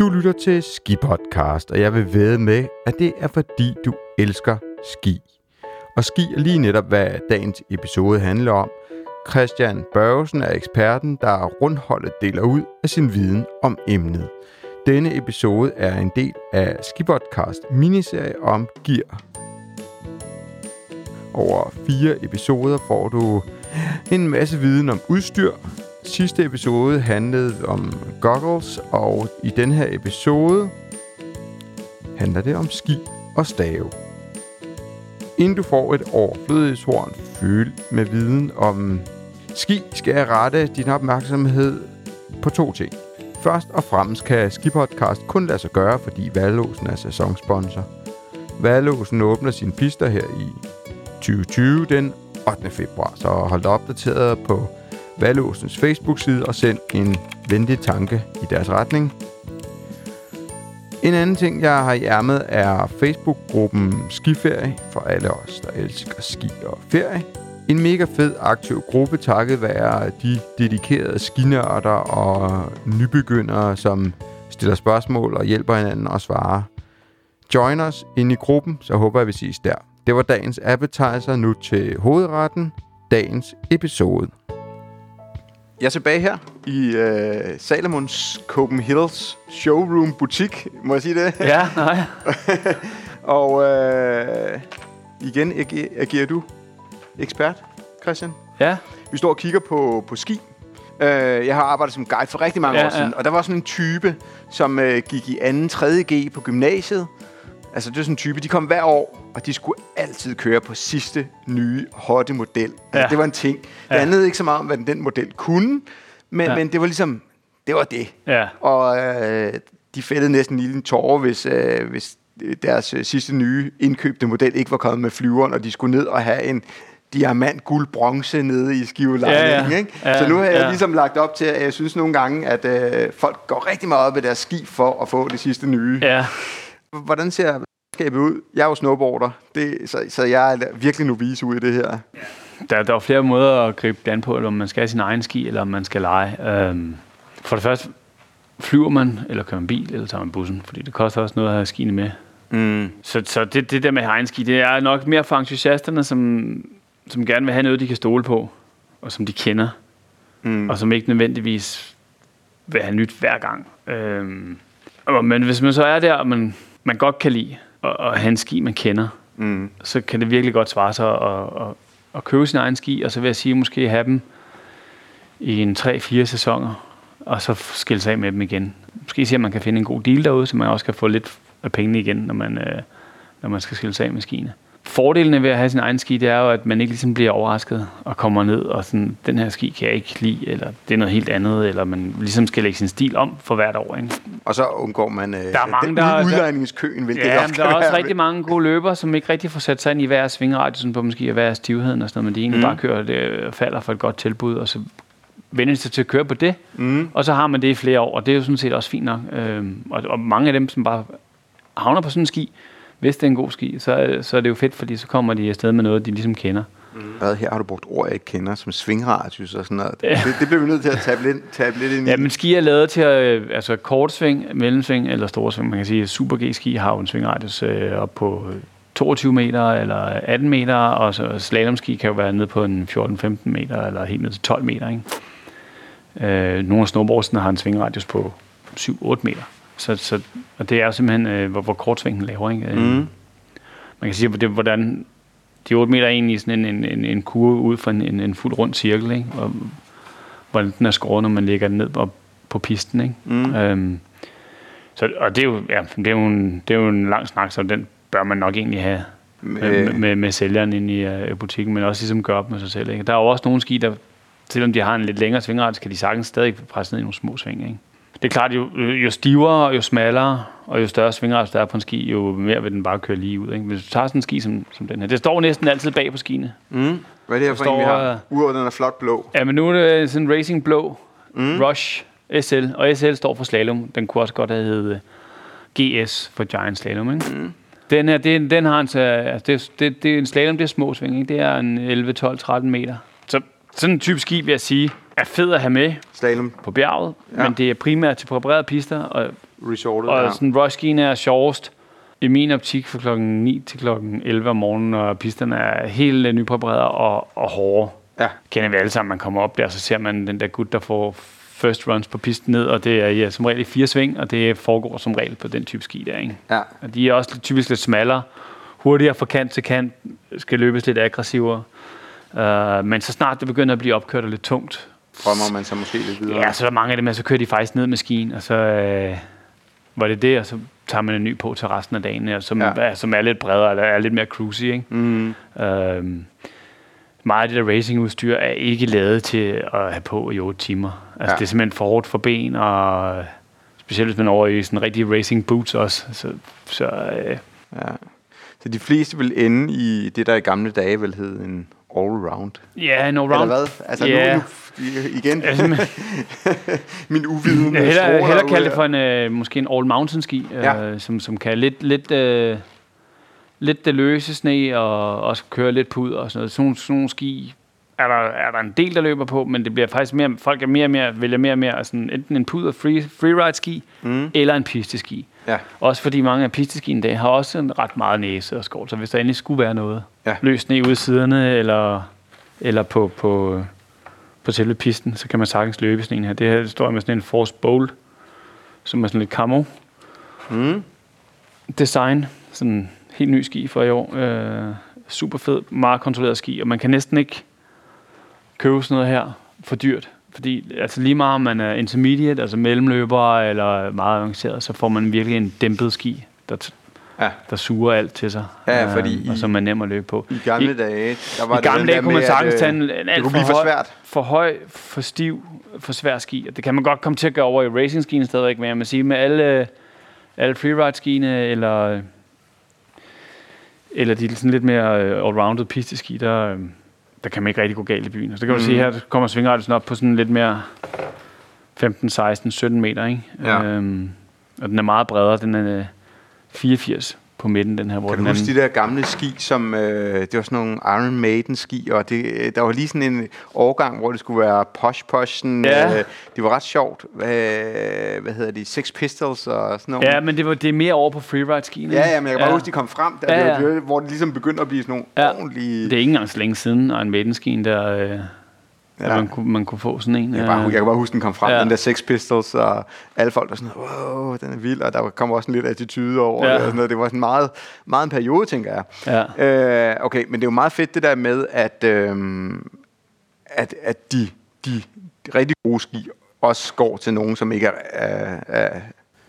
Du lytter til Ski Podcast, og jeg vil ved med, at det er fordi du elsker ski. Og ski er lige netop, hvad dagens episode handler om. Christian Børgesen er eksperten, der rundholdet deler ud af sin viden om emnet. Denne episode er en del af Skipodcast miniserie om gear. Over fire episoder får du en masse viden om udstyr. Sidste episode handlede om goggles, og i den her episode handler det om ski og stave. Inden du får et overflødighedshorn fyldt med viden om ski, skal jeg rette din opmærksomhed på to ting. Først og fremmest kan Skipodcast kun lade sig gøre, fordi Valåsen er sæsonsponsor. Valåsen åbner sine pister her i 2020 den 8. februar, så hold dig opdateret på Valåsens Facebook-side og send en venlig tanke i deres retning. En anden ting, jeg har i ærmet, er Facebook-gruppen Skiferie for alle os, der elsker ski og ferie. En mega fed aktiv gruppe takket være de dedikerede skinørder og nybegyndere, som stiller spørgsmål og hjælper hinanden og svarer. Join os ind i gruppen, så håber jeg, vi ses der. Det var dagens appetizer, nu til hovedretten, dagens episode. Jeg er tilbage her i øh, Salomons Copenhagen's Showroom Butik, må jeg sige det? Ja, nej. og øh, igen agerer, agerer du ekspert, Christian. Ja, Vi står og kigger på, på ski. Øh, jeg har arbejdet som guide for rigtig mange Ja, år siden, ja. og der var sådan en type, som øh, gik i 2. 3. G på gymnasiet. Altså, det er sådan en type, de kom hver år, og de skulle altid køre på sidste nye, hotte model. Altså, Ja. Det var en ting. Det Ja. handlede ikke så meget om, hvad den model kunne, men, Ja. men det var ligesom, det var det. ja. Og øh, de fældede næsten lige en tårer, hvis, øh, hvis deres øh, sidste nye indkøbte model ikke var kommet med flyveren, og de skulle ned og have en diamant, guld, bronze nede i skivelejningen. Ja, ja. Ikke? Ja, Så nu har jeg ja. ligesom lagt op til, at jeg synes nogle gange, at øh, folk går rigtig meget op i deres ski for at få det sidste nye. Ja, Hvordan ser skabet ud? Jeg er jo snowboarder, det, så, så jeg er virkelig novice ud i det her. der, der er flere måder at gribe det an på, om man skal have sin egen ski, eller om man skal lege. Øhm, for det første, flyver man, eller kører man bil, eller tager man bussen, fordi det koster også noget at have skiene med. Mm. Så, så det, det der med egen ski, det er nok mere for entusiasterne, som, som gerne vil have noget, de kan stole på, og som de kender, Mm. og som ikke nødvendigvis vil have nyt hver gang. Øhm, men hvis man så er der, og man, man godt kan lide at, at have en ski, man kender, Mm. så kan det virkelig godt svare sig at, at, at købe sin egen ski, og så vil jeg sige, måske have dem i en 3-4 sæsoner, og så skille sig af med dem igen. Måske se, om man kan finde en god deal derude, så man også kan få lidt af pengene igen, når man, øh, når man skal skille sig af med skiene. Fordelene ved at have sin egen ski, det er jo, at man ikke ligesom bliver overrasket og kommer ned og sådan, den her ski kan jeg ikke lide, eller det er noget helt andet, eller man ligesom skal lægge sin stil om for hvert år. Ikke? Og så undgår man øh, Der er mange, den der- udlejningskøen, hvilket Ja, men også der er også rigtig mange gode løbere, som ikke rigtig får sat sig ind i hver svingradiusen på måske hver stivheden og sådan noget, men de egentlig Mm. bare kører det, og falder for et godt tilbud, og så vender de sig til at køre på det, Mm. og så har man det i flere år, og det er jo sådan set også fint nok. Øhm, og, og mange af dem, som bare havner på sådan en ski, hvis det er en god ski, så, er- så er det jo fedt, fordi så kommer de afsted med noget, de ligesom kender. Hvad, her har du brugt ord, jeg ikke kender, som svingradius og sådan noget. Det, det bliver vi nødt til at tabe lidt, tabe lidt ind i. Ja, men ski er lavet til at, øh, altså kortsving, mellemsving eller storsving. Man kan sige, at Super G-ski har jo en svingradius øh, op på øh, 22 meter eller 18 meter, og så slalomski kan jo være nede på en 14-15 meter eller helt ned til 12 meter. Ikke? Øh, nogle af snowboardsene har en svingradius på 7-8 meter. Så, så, og det er jo simpelthen, øh, hvor, hvor kortsvingen laver. Ikke? Øh, Mm. Man kan sige, det, hvordan de 8 meter er egentlig sådan en, en, en, en kurve ud fra en, en, en fuld rund cirkel, ikke? Og, hvordan den er skåret, når man lægger den ned på, på pisten. Ikke? Mm. Øhm, så, og det er, jo, ja, det, er jo en, det er jo en lang snak, så den bør man nok egentlig have med, Øh, med, med sælgeren inde i uh, butikken, men også ligesom gøre op med sig selv. Ikke? Der er jo også nogle ski, der, selvom de har en lidt længere svingret, kan de sagtens stadig presse ned i nogle små sving. Ikke? Det er klart, jo, jo stivere, og jo smallere, og jo større svingret der er på en ski, jo mere vil den bare køre lige ud. Ikke? Hvis du tager sådan en ski som, som den her, det står næsten altid bag på skiene. mm. Hvad er det her for Der en, vi står, har? øh, Udover den er flot blå. Ja, men nu er det sådan en Racing Blå mm. Rush SL, og SL står for slalom. Den kunne også godt have heddet GS for Giant Slalom, ikke? Mm. Den her, det, den har en, så- altså det, det, det, er en slalom, det er små sving, ikke? Det er en 11, 12, 13 meter. Så sådan en type ski, vil jeg sige, er fed at have med Slalom. på bjerget, Ja. ja. men det er primært til præparerede pister, og resortet Og der. sådan rushskiene er sjovest i min optik fra klokken 9 til klokken 11 om morgenen, og pisterne er helt nypræpareret og, og hårde. Ja. Kender vi alle sammen, man kommer op der, så ser man den der gut, der får first runs på pisten ned, og det er ja, som regel i fire sving, og det foregår som regel på den type ski der, ikke? Ja. Og de er også typisk lidt smallere, hurtigere fra kant til kant, skal løbes lidt aggressivere. Uh, men så snart det begynder at blive opkørt og lidt tungt, Drømmer man så måske lidt videre. Ja, så er der mange af dem, og så kører de faktisk ned med skien, og så øh, var det det, og så tager man en ny på til resten af dagen, og som, Ja. er, som er lidt bredere, eller er lidt mere cruisy. Ikke? Mm. Øhm, meget af det der racingudstyr er ikke lavet til at have på i 8 timer. Altså, Ja. det er simpelthen for hårdt for ben, og specielt hvis man er over i sådan rigtig racing boots også. Så, så øh, Ja. Så de fleste vil ende i det, der i gamle dage vel hed en all-round. ja, no Eller round. hvad? Altså Ja. nu, nu igen, Altså, min uviden. Jeg hellere, hellere kalde det for en, øh, måske en all mountain ski, øh, Ja. som, som kan lidt, lidt, øh, lidt det løse sne og også køre lidt pud og sådan noget. Sådan, sådan nogle ski er der, er der en del, der løber på, men det bliver faktisk mere, folk er mere og mere, vælger mere og mere sådan, enten en pud og free, freeride ski, Mm. eller en pisteski. Ja. Også fordi mange af pisteskiene i dag har også en ret meget næse og skål, så hvis der endelig skulle være noget Ja. løs sne ude i siderne, eller, eller på, på, på selve pisten, så kan man sagtens løbe sådan en her. Det her står med sådan en Force Bolt, som er sådan lidt camo Mm. design. Sådan helt ny ski for i år. Øh, super fed, meget kontrolleret ski, og man kan næsten ikke købe sådan noget her for dyrt. Fordi altså lige meget om man er intermediate, altså mellemløber eller meget avanceret, så får man virkelig en dæmpet ski, der, Ja. der suger alt til sig. Ja, øh, fordi og i- som er nem at løbe på. I gamle I- dage, der var I det gamle dage kunne man sagtens at, tage en, øh, en det alt for, for høj, svært. for høj, for stiv, for svær ski. Og Det kan man godt komme til at gøre over i racing-skien stadigvæk, men jeg må sige, med alle, alle freeride-skiene, eller, eller de sådan lidt mere øh, all-rounded pisteski, der, øh, der kan man ikke rigtig gå galt i byen. Så det kan du Mhm. sige, her kommer svingradiusen op på sådan lidt mere 15, 16, 17 meter, ikke? Ja. Øhm, og den er meget bredere, den er øh, 84 på midten, den her, hvor Kan den du huske anden... de der gamle ski, som øh, det var sådan nogle Iron Maiden ski, og det, øh, der var lige sådan en årgang, hvor det skulle være posh posh. Sådan, Ja. øh, det var ret sjovt. Øh, hvad hedder de? Sex Pistols og sådan noget. Ja, men det, var, det er mere over på freeride-skien. Ja, ja, men jeg kan bare huske, de kom frem, der, Ja, ja, ja. ja. Det var, hvor det ligesom begyndte at blive sådan nogle Ja. ja. ordentlige... Det er ikke engang så længe siden, og en Maiden-skien, der, øh, ja. Man, kunne, man kunne få sådan en. Jeg bare, øh, jeg kan bare huske, den kom frem, Ja. den der Sex Pistols, og alle folk der sådan, wow, den er vild, og der kom også en lidt attitude over Ja. det, og sådan noget. Det var sådan meget, meget en periode, tænker jeg. Ja. Øh, okay, men det er jo meget fedt det der med, at, øh, at, at de, de rigtig gode ski også går til nogen, som ikke er... er, er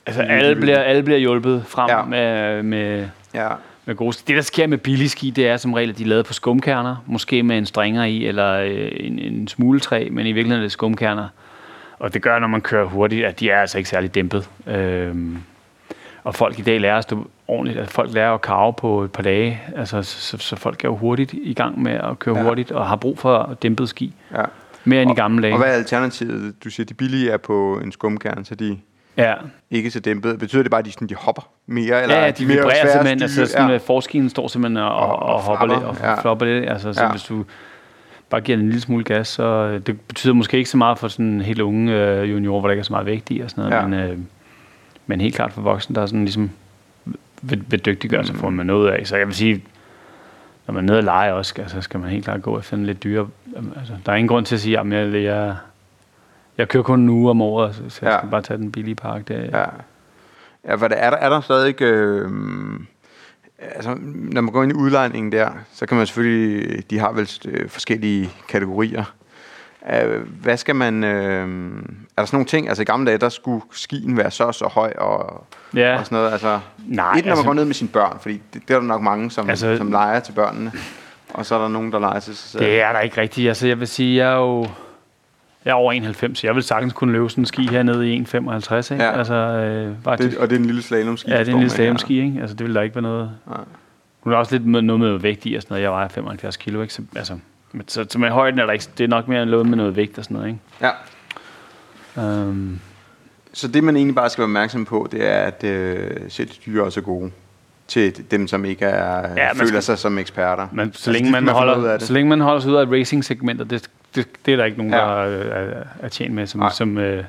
Altså, alle bliver, alle bliver hjulpet frem. Ja. med, med, ja, med gode ski. Det, der sker med billige ski, det er som regel, at de er lavet på skumkerner. Måske med en stringer i, eller øh, en, en smuletræ, men i virkeligheden er det skumkerner. Og det gør, når man kører hurtigt, at de er altså ikke særlig dæmpet. Øhm, og folk i dag lærer at stå ordentligt. At folk lærer at karve på et par dage. Altså, så, så, så folk er jo hurtigt i gang med at køre ja. Hurtigt, og har brug for dæmpet ski. ja. Mere end i gamle dage. Og hvad er alternativet? Du siger, de billige er på en skumkern, så de Ja, ikke så dæmpet. Betyder det bare, at de, sådan, de hopper mere? Eller ja, ja, de mere vibrerer svære simpelthen. Altså, sådan, ja. ja. forskinen står simpelthen og, og, Og- og, og hopper lidt og ja. flopper lidt. Altså, så Ja. hvis du bare giver den en lille smule gas, så øh, det betyder måske ikke så meget for sådan helt unge øh, juniorer, hvor der ikke er så meget vægt i og sådan noget. Ja. Men, øh, men helt klart for voksne, der er sådan ligesom vil, vil dygtiggøre sig, Mm. får man noget af. Så jeg vil sige, når man er nede og lege også, skal, så skal man helt klart gå efter en lidt dyre. Altså, der er ingen grund til at sige, at jeg, jeg, jeg kører kun en uge om året, så, jeg Ja. skal bare tage den billige pakke. Det, Ja. Ja, for der er der, er der stadig... Øh, altså, når man går ind i udlejningen der, så kan man selvfølgelig... De har vel øh, forskellige kategorier. Øh, hvad skal man... Øh, er der sådan nogle ting? Altså i gamle dage, der skulle skien være så og så høj og, ja. og sådan noget. Altså, Nej, et, når man altså- går ned med sine børn, fordi det, det er der nok mange, som, altså, som leger til børnene. Og så er der nogen, der leger til sig selv. Det er der ikke rigtigt. Altså, jeg vil sige, jeg er jo jeg er over 91, så jeg vil sagtens kunne løbe sådan en ski hernede i 1,55. Ikke? Ja. Altså, øh, faktisk. det, og det er en lille slalomski. ja, det er en lille slalomski, ikke? Altså, det vil der ikke være noget... Nej. Nu er der også lidt med, noget med vægt i og sådan noget. Jeg vejer 75 kilo, ikke? Så, altså, så, så med højden er der ikke... Det er nok mere noget med noget vægt og sådan noget, ikke? Ja. Um, Så det, man egentlig bare skal være opmærksom på, det er, at øh, sætdyr også er gode til dem, som ikke er, Ja, man føler skal- sig som eksperter. men så Altså, længe, de man ud holder, så længe man holder sig ud af racing-segmentet, det, det, det er der ikke nogen, Ja. der er, er, er tjent med, som, Nej. som øh,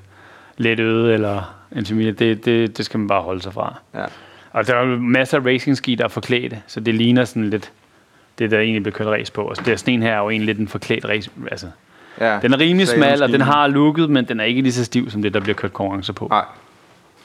let øde eller en familie, det, det, det skal man bare holde sig fra. Ja. Og der er masser af racingski, der er forklædte, så det ligner sådan lidt det, der egentlig bliver kørt race på. Og så der sådan her er jo egentlig lidt en forklædt race. Altså, ja. den er rimelig smal, og den har looket, men den er ikke lige så stiv, som det, der bliver kørt konkurrencer på. Nej.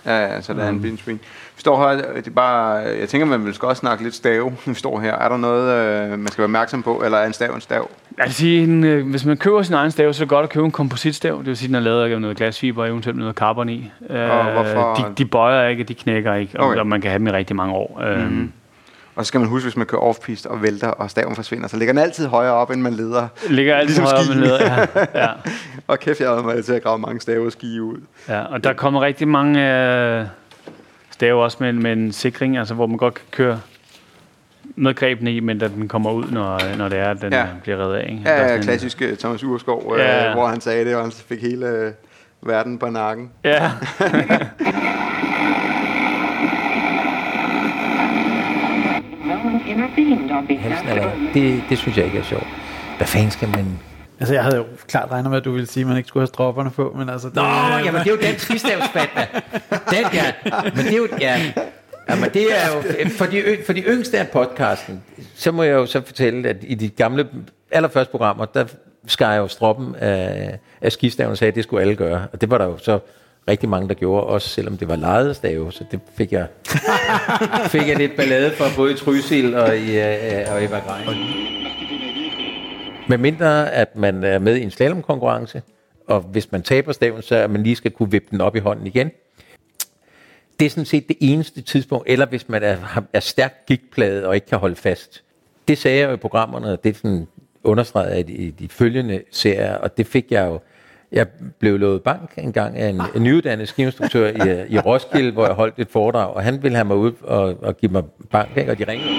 Ja, ja, så der er en blinde screen. Vi står her, det er bare, jeg tænker, man vil skal også snakke lidt stave, vi står her. Er der noget, øh, man skal være opmærksom på, eller er en stav en stav? Jeg vil sige, en, øh, hvis man køber sin egen stav, så er det godt at købe en kompositstav. Det vil sige, den er lavet af noget glasfiber og eventuelt noget carbon i. Øh, hvorfor? De, de bøjer ikke, de knækker ikke, og, Okay. og man kan have dem i rigtig mange år. Mm-hmm. Og så skal man huske, hvis man kører off-piste og vælter, og staven forsvinder, så ligger den altid højere op, end man leder. Ligger altid Ligesom højere med skien. leder. Ja, ja, Og kæft, jeg havde mig til at grave mange stave og ski ud. ja. Og der kommer rigtig mange øh, stave også med, med en sikring, altså hvor man godt kan køre med grebene i, men da den kommer ud, når, når det er, at den Ja. ja. bliver reddet af. Ikke? Er Ja, sådan ja en- klassiske Thomas Urskov, øh, Ja. hvor han sagde det, og han fik hele øh, verden på nakken. Ja, det, det synes jeg ikke er sjovt. Hvad fanden skal man... Altså, jeg havde jo klart regnet med, at du ville sige, at man ikke skulle have stropperne på, men altså... Det, Nå, jamen det er jo den skistavsfat, Den, ja. Men det er jo... Ja. Jamen, det er jo... For de, for de yngste af podcasten, så må jeg jo så fortælle, at i de gamle, allerførste programmer, der skar jeg jo stroppen af, af skistaven og sagde, at det skulle alle gøre. Og det var der jo så rigtig mange, der gjorde, også selvom det var lejet stave, så det fik jeg, fik jeg lidt ballade for, både i Trysil og i, uh, og i Vagrein. Med mindre, at man er med i en slalomkonkurrence, og hvis man taber staven, så at man lige skal kunne vippe den op i hånden igen. Det er sådan set det eneste tidspunkt, eller hvis man er, er stærkt gigtplaget og ikke kan holde fast. Det sagde jeg jo i programmerne, og det er sådan understreget af de, i de følgende serier, og det fik jeg jo. Jeg blev lovet bank en gang af en, en nyuddannet skiinstruktør i, i Roskilde, hvor jeg holdt et foredrag, og han ville have mig ud og, og give mig bank, ikke? og de ringede.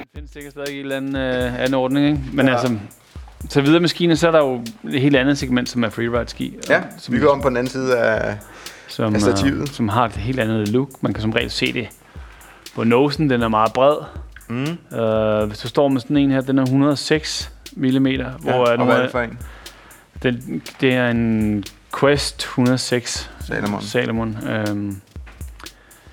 det findes sikkert stadig i en eller anden, øh, anden ordning, ikke? Men ja. altså, så videre med skiene, så er der jo et helt andet segment, som er freeride ski. Ja, som, vi går om på den anden side af... som, øh, som har et helt andet look. Man kan som regel se det på nosen, den er meget bred. Mm. Øh, hvis du står med sådan en her, den er 106 mm, hvor Ja, er og hvad er det for en? den, det er en Quest 106 Salomon. Salomon. Øhm,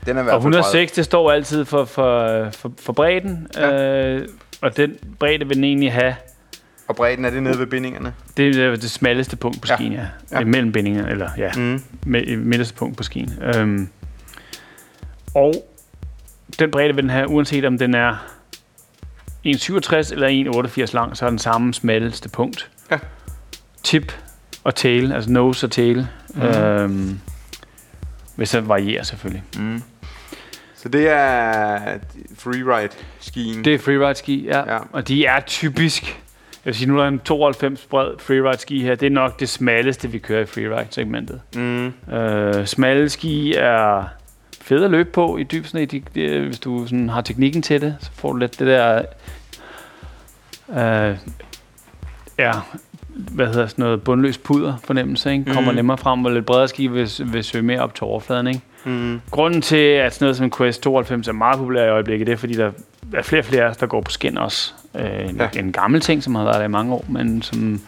Den er i hvert og fald bred. 106, det står altid for, for, for, for bredden, Ja. øh, og den bredde vil den egentlig have Og bredden er det nede ved bindingerne. Det er det smalleste punkt på skien, ja. Ja. ja. Mellem bindingerne, eller ja, Mm. med, midterste punkt på skien. Øhm, og den bredde vil den have, uanset om den er 1,67 eller 1,88 lang, så er den samme smalleste punkt. Ja. Tip og tail, altså nose og tail. Mm. Øhm, hvis det varierer selvfølgelig. Mm. Så det er freeride-skien. Det er freeride ski, ja. Ja. Og de er typisk, vil sige, nu er der en 92 bred freeride ski her. Det er nok det smalleste, vi kører i freeride segmentet. Mm. Øh, smalle ski er fede at løbe på i dyb sne. De, de, hvis du sådan har teknikken til det, så får du lidt det der... Øh, ja, hvad hedder sådan noget bundløs puder fornemmelse, ikke? Kommer Mhm. nemmere frem, og lidt bredere ski vil, vil søge mere op til overfladen, ikke? Mm. Grunden til, at sådan noget som Quest 92 er meget populær i øjeblikket, det er, fordi der er flere og flere der går på skin også. Øh, en, Ja. en gammel ting, som har været der i mange år, men som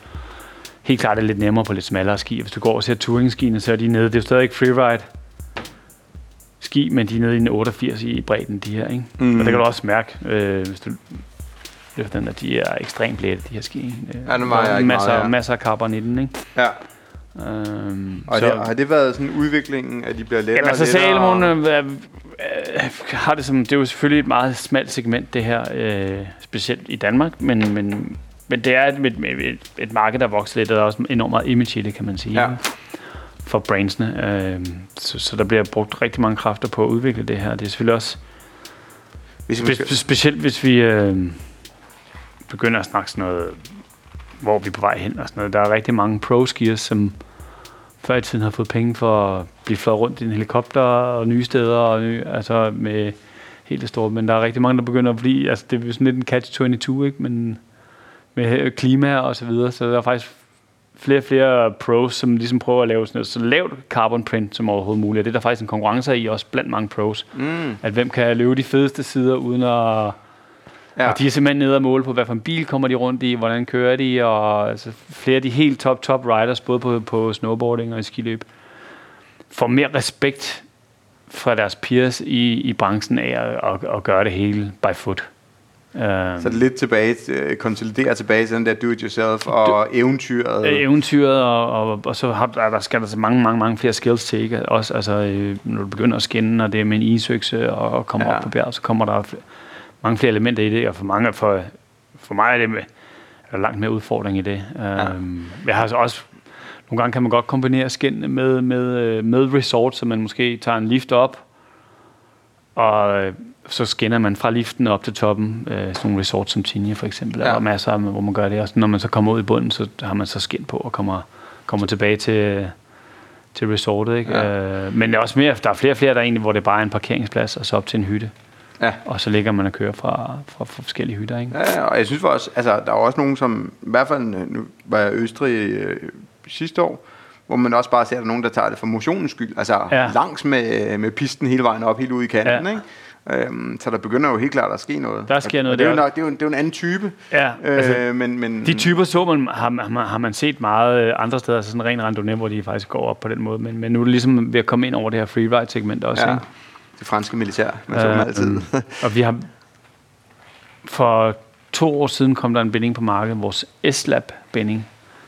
helt klart er lidt nemmere på lidt smallere ski. Hvis du går og ser touringskiene, så er de nede. Det er jo stadig ikke freeride ski, men de er nede i en 88 i bredden, de her. Ikke? Mm. Og det kan du også mærke, øh, hvis du løfter den, at de er ekstremt lette, de her ski. Øh, Ja, den der er ikke masser, meget, ja. masser af carbon i den, ikke? Ja. Øhm, Og det, har det været sådan udviklingen, at de bliver lettere Jamen altså og lettere? Salomon øh, øh, øh, har det som, det er jo selvfølgelig et meget smalt segment det her, øh, specielt i Danmark, men, men, men det er et, et, et, et marked, der vokser lidt, og der er også enormt meget image i det, kan man sige, Ja. for brandsene. Øh, så, så der bliver brugt rigtig mange kræfter på at udvikle det her. Det er selvfølgelig også Hvis vi spe- specielt hvis vi øh, begynder at snakke sådan noget, hvor vi er på vej hen og sådan noget. Der er rigtig mange pro-skiers, som før i tiden har fået penge for at blive fløjet rundt i en helikopter og nye steder, og nye, altså med helt det store. Men der er rigtig mange, der begynder at blive, altså det er jo sådan lidt en catch-22, ikke? Men med klima og så videre, så der er faktisk flere og flere pros, som ligesom prøver at lave sådan noget, så lavt carbon print som overhovedet muligt. Og det er der faktisk en konkurrence i, også blandt mange pros mm, at hvem kan løbe de fedeste sider, uden at Ja. Og de er simpelthen nede og måle på, hvad for en bil kommer de rundt i, hvordan kører de, og altså, flere af de helt top, top riders, både på, på snowboarding og i skiløb, får mere respekt fra deres peers i, i branchen af at, at, at gøre det hele by foot. Uh, Så er lidt tilbage, til- konsolidere tilbage til den der do-it-yourself og eventyret. Øh, eventyret, og, og, og så har, der, skal der så mange, mange, mange flere skills til, ikke? Også, altså, øh, når du begynder at skinne, og det er med en isøkse, og, og kommer Ja. op på bjerget, så kommer der fl- mange flere elementer i det, og for mange, for, for mig er det med, er der langt mere udfordring i det. Ja. Um, jeg har så også, nogle gange kan man godt kombinere skin med, med, øh, med resort, så man måske tager en lift op, og øh, så skinner man fra liften op til toppen, øh, sådan nogle resorts som Tinja for eksempel. Ja. Der er masser, af, hvor man gør det. Og når man så kommer ud i bunden, så har man så skin på og kommer, kommer tilbage til, til resortet. Ikke? Ja. Øh, men er også mere, der er flere og flere, der egentlig, hvor det bare er en parkeringsplads, og så op til en hytte. Ja. Og så ligger man og kører fra, fra, fra forskellige hytter. Ikke? Ja, og jeg synes også, altså, der er også nogen, som, i hvert fald, nu var jeg i Østrig øh, sidste år, hvor man også bare ser, at der er nogen, der tager det for motionens skyld, altså ja. Langs med, med pisten hele vejen op, helt ude i kanten, Ja. ikke? Øhm, så der begynder jo helt klart at ske noget. Der sker Og- noget og det er, jo nok, det, er jo, det er jo en anden type. Ja, Øh, altså, men, men, de typer så man, har, man- har man set meget øh, andre steder, altså sådan ren randonnée, hvor de faktisk går op på den måde. Men, men nu er det ligesom ved at komme ind over det her freeride-segment også. ja, Ikke? Det franske militær, man så Øh, altid. Og vi har for to år siden kom der en binding på markedet, vores S-Lab-binding,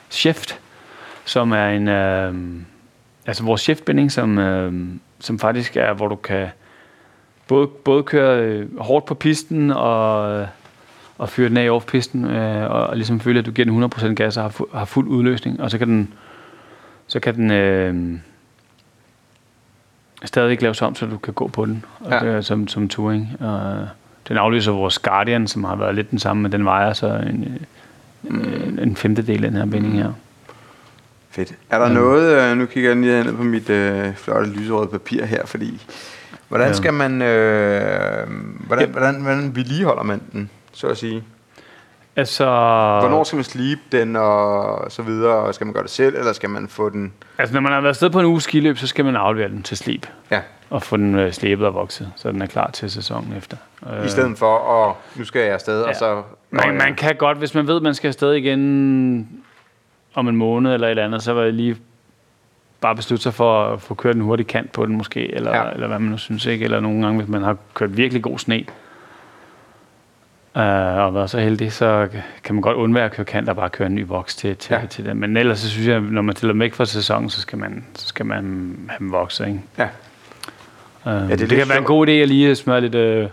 Shift, som er en, øh, altså vores Shift-binding, som, øh, som faktisk er, hvor du kan både, både køre øh, hårdt på pisten og, og fyre den af off pisten øh, og, og ligesom føle, at du giver den 100% gas og har, fu- har fuld udløsning, og så kan den, så kan den øh, stadig laves om, så du kan gå på den og Ja. ja. det er, som, som touring. Og den aflyser vores Guardian, som har været lidt den samme, men den vejer så en, en, en femtedel af den her binding her. Fedt. Er der noget, øh, nu kigger jeg lige ned på mit øh, flotte lyserøde papir her, fordi hvordan Ja. skal man, øh, hvordan, hvordan, hvordan vedligeholder man den, så at sige? Altså, Hvornår skal man slibe den og så videre? Og Skal man gøre det selv, eller skal man få den... altså, når man har været afsted på en uge skiløb, så skal man aflevere den til slip Ja, og få den øh, slæbet og vokset, så den er klar til sæsonen efter. i stedet for at, nu skal jeg afsted, ja. og så... Man, man kan godt, hvis man ved, at man skal afsted igen om en måned eller et eller andet, så vil jeg lige bare beslutte sig for at få kørt en hurtig kant på den måske, eller, ja. eller hvad man nu synes, ikke? Eller nogle gange, hvis man har kørt virkelig god sne, øh, og været så heldig, så kan man godt undvære at køre kant og bare køre en ny voks til, til, Ja. ja. til den. Men ellers så synes jeg, når man stiller dem væk fra sæsonen, så skal man, så skal man have dem vokset, ikke? Ja. Øh, det er det, det kan være en god idé at lige smøre lidt... Øh,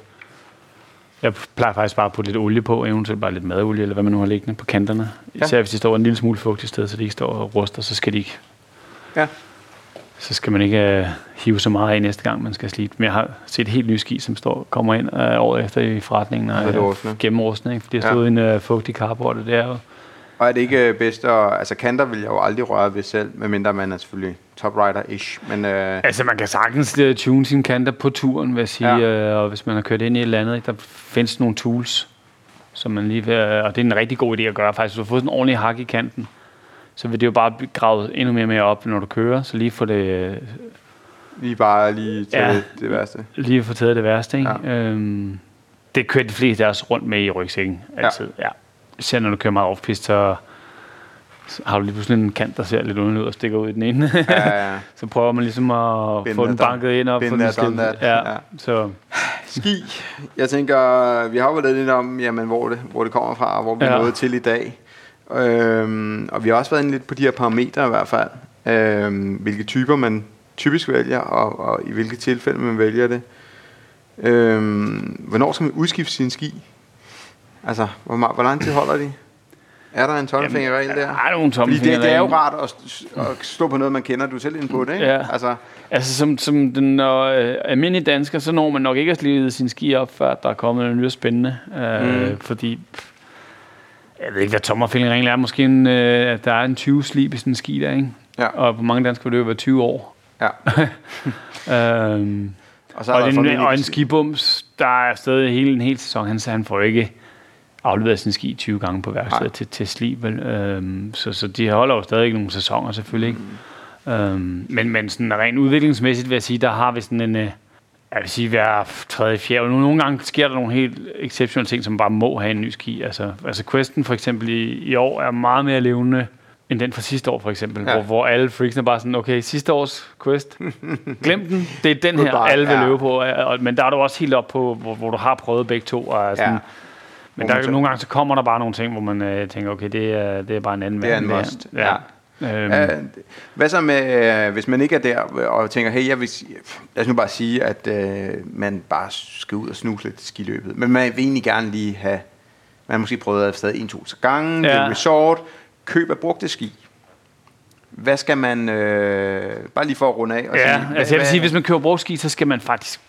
jeg plejer faktisk bare at putte lidt olie på, eventuelt bare lidt madolie, eller hvad man nu har liggende på kanterne. Ja. Især hvis de står en lille smule fugtigt sted, så de ikke står og ruster, så skal de ikke... Ja. Så skal man ikke øh, hive så meget af næste gang, man skal slibe. Men jeg har set helt nye ski, som står, kommer ind øh, året efter i forretningen, og rustne. gennemrustne, ikke? fordi der Ja. stod en øh, fugtig carport, og det er jo... Og er det ikke øh, bedst at... Altså, kanter vil jeg jo aldrig røre ved selv, medmindre man er selvfølgelig top rider-ish. Men øh, Altså, man kan sagtens uh, tune sine kanter på turen, vil jeg sige. Ja. Ja. og hvis man har kørt ind i et eller andet, ikke, der findes nogle tools, som man lige vil, øh, og det er en rigtig god idé at gøre faktisk. Hvis du har fået sådan en ordentlig hak i kanten, så vil det jo bare blive gravet endnu mere med op, når du kører. Så lige få det, lige bare lige til Ja. det, det værste. lige få taget det værste. Ikke? Ja. Øhm, det kører de fleste af os rundt med i rygsækken, altid. Ja. ja. Især når du kører meget off-pist, så har du lige pludselig en kant, der ser lidt underlig ud og stikker ud i den ene. Ja, ja. så prøver man ligesom at Been få den there, done- banket ind og få den. Ja, Ja. så Ski. Jeg tænker, vi har jo været lidt om, jamen, hvor, det, hvor det kommer fra, og hvor vi er Ja. nået til i dag. Øhm, og vi har også været inde lidt på de her parametre i hvert fald. Øhm, hvilke typer man typisk vælger, og, og i hvilke tilfælde man vælger det. Øhm, hvornår skal man udskifte sin ski? Altså, hvor, hvor lang tid holder de? Er der en tommelfingerregel der? Der er nogle Fordi det, det er jo rart at, at stå på noget, man kender. Du er selv inde på det, ikke? Ja. Altså, Altså, som, som den øh, almindelige dansker, så når man nok ikke at slive sin ski op, før der er kommet noget nyt spændende. Øh, Mm. Fordi, pff, jeg ved ikke, hvad tommelfingerreglen er. Måske en, øh, at der er en 20 slib i sådan en ski der, ikke? Ja. Og på mange danskere vil det jo være 20 år. ja. Øhm, Og så og, er der en, formentlig- og en skibums, der er stadig hele, en hel sæson, han, han får ikke afleveret sin ski 20 gange på værkstedet til, til slib. Vel? Øhm, så, så de holder jo stadig nogle sæsoner selvfølgelig. Ikke? Mm. Øhm, men, men sådan rent udviklingsmæssigt vil jeg sige, der har vi sådan en, øh, Jeg vil sige, hver tredje, fjerde. og Nogle gange sker der nogle helt exceptionelle ting, som bare må have en ny ski. Altså, altså Questen for eksempel i, i år er meget mere levende end den fra sidste år for eksempel, Ja. ja. hvor, hvor alle freaks er bare sådan, okay, sidste års quest, glem den, det er den her, Goodbye, alle vil ja. løbe på, og, men der er du også helt op på, hvor, hvor du har prøvet begge to, og sådan, Ja. ja. Men der, nogle gange så kommer der bare nogle ting, hvor man øh, tænker, okay, det er, det er bare en anden Det er en must, her. Ja. Øhm, Øh, hvad så med, øh, hvis man ikke er der og tænker, hey, jeg vil, lad os nu bare sige, at øh, man bare skal ud og snuse lidt skiløbet, men man vil egentlig gerne lige have, man har måske prøvet at stadig en-to gange, ja. en resort, køb af brugte ski. Hvad skal man, øh, bare lige for at runde af og Ja, sige, altså jeg vil sige, hvis man køber brugski, så skal man faktisk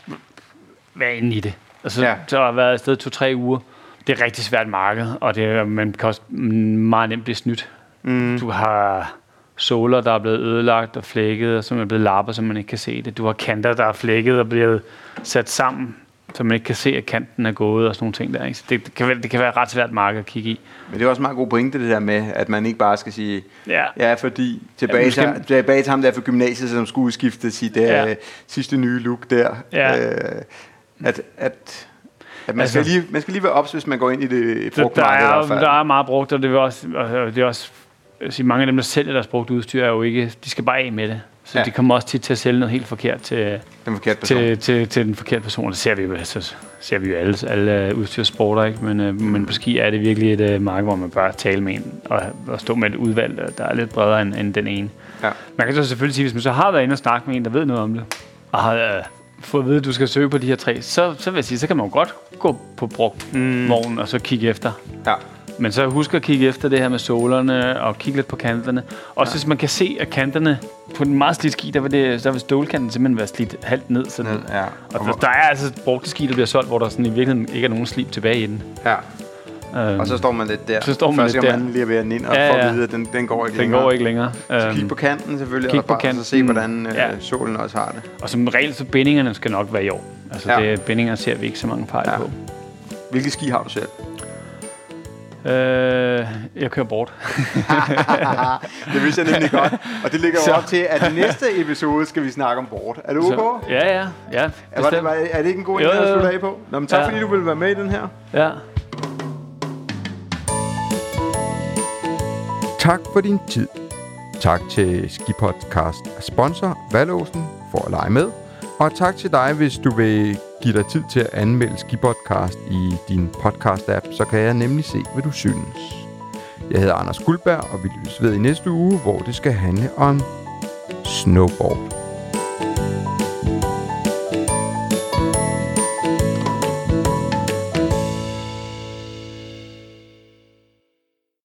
være inde i det. Altså, Ja. så har jeg været afsted to-tre uger. Det er rigtig svært marked, og det, er- man kan også meget nemt blive snydt. Mm. Du har såler, der er blevet ødelagt og flækket, og som er blevet lappet, så man ikke kan se det. Du har kanter, der er flækket og blevet sat sammen, så man ikke kan se, at kanten er gået og sådan nogle ting der. Ikke? Så det, det, kan, være- det kan være et ret svært marked at kigge i. Men det er også en meget god pointe, det der med, at man ikke bare skal sige, Ja, ja, fordi tilbage, Ja, måske- til, tilbage til ham der for gymnasiet, som skulle udskifte sit ja. Ja. øh, sidste nye look der. Ja. Øh, at, at, at man, Altså- skal lige, man skal lige være ops, hvis man går ind i det Så der er, der er meget brugt, og det er også, og det er også sige, mange af dem, der sælger deres brugt udstyr, er jo ikke, de skal bare af med det. Så Ja. de kommer også tit til at sælge noget helt forkert til, Den forkerte person. til, til, til den forkerte person. Det ser vi jo, altså, ser vi jo alle, alle øh, udstyrssporter, ikke? Men, øh, men på ski er det virkelig et øh, marked, hvor man bør tale med en og, og stå med et udvalg, øh, der er lidt bredere end, end den ene. Ja. Man kan så selvfølgelig sige, hvis man så har været inde og snakke med en, der ved noget om det, og har øh, fået at vide, at du skal søge på de her tre, så, så vil jeg sige, så kan man jo godt gå på brugt mm. og så kigge efter. Ja. Men så husk at kigge efter det her med sålerne og kigge lidt på kanterne. Også ja. hvis man kan se, at kanterne på den meget slidte ski, der vil, det, der vil stålkanten simpelthen være slidt halvt ned. Så Ned, ja. og Og, der, der er altså brugte ski, der bliver solgt, hvor der sådan i virkeligheden ikke er nogen slip tilbage i den. ja. Øhm, og så står man lidt der. Så står man Første lidt der. man lige ved at ind og Ja, får ja. at vide, at den, den går ikke den længere. går ikke længere. Så Øhm, kig på kanten selvfølgelig, kig og på bare så se, kanten. hvordan øh, Ja. solen også har det. og som regel, så bindingerne skal nok være i år. Altså Ja. det, bindinger ser vi ikke så mange fejl ja. på. Hvilke ski har du selv? Øh, jeg kører bort. det vidste jeg nemlig godt. Og det ligger jo Så- op til, at i næste episode skal vi snakke om bord. Er du ok? ja, ja, ja. Er, var det, var, er det ikke en god idé at slutte af på? Nå, men tak Ja. fordi du ville være med i den her. Ja. Tak for din tid. Tak til Skipodcast sponsor Valåsen for at lege med. Og tak til dig, hvis du vil give dig tid til at anmelde Skipodcast i din podcast-app, så kan jeg nemlig se, hvad du synes. Jeg hedder Anders Guldberg, og vi lyttes ved i næste uge, hvor det skal handle om snowboard.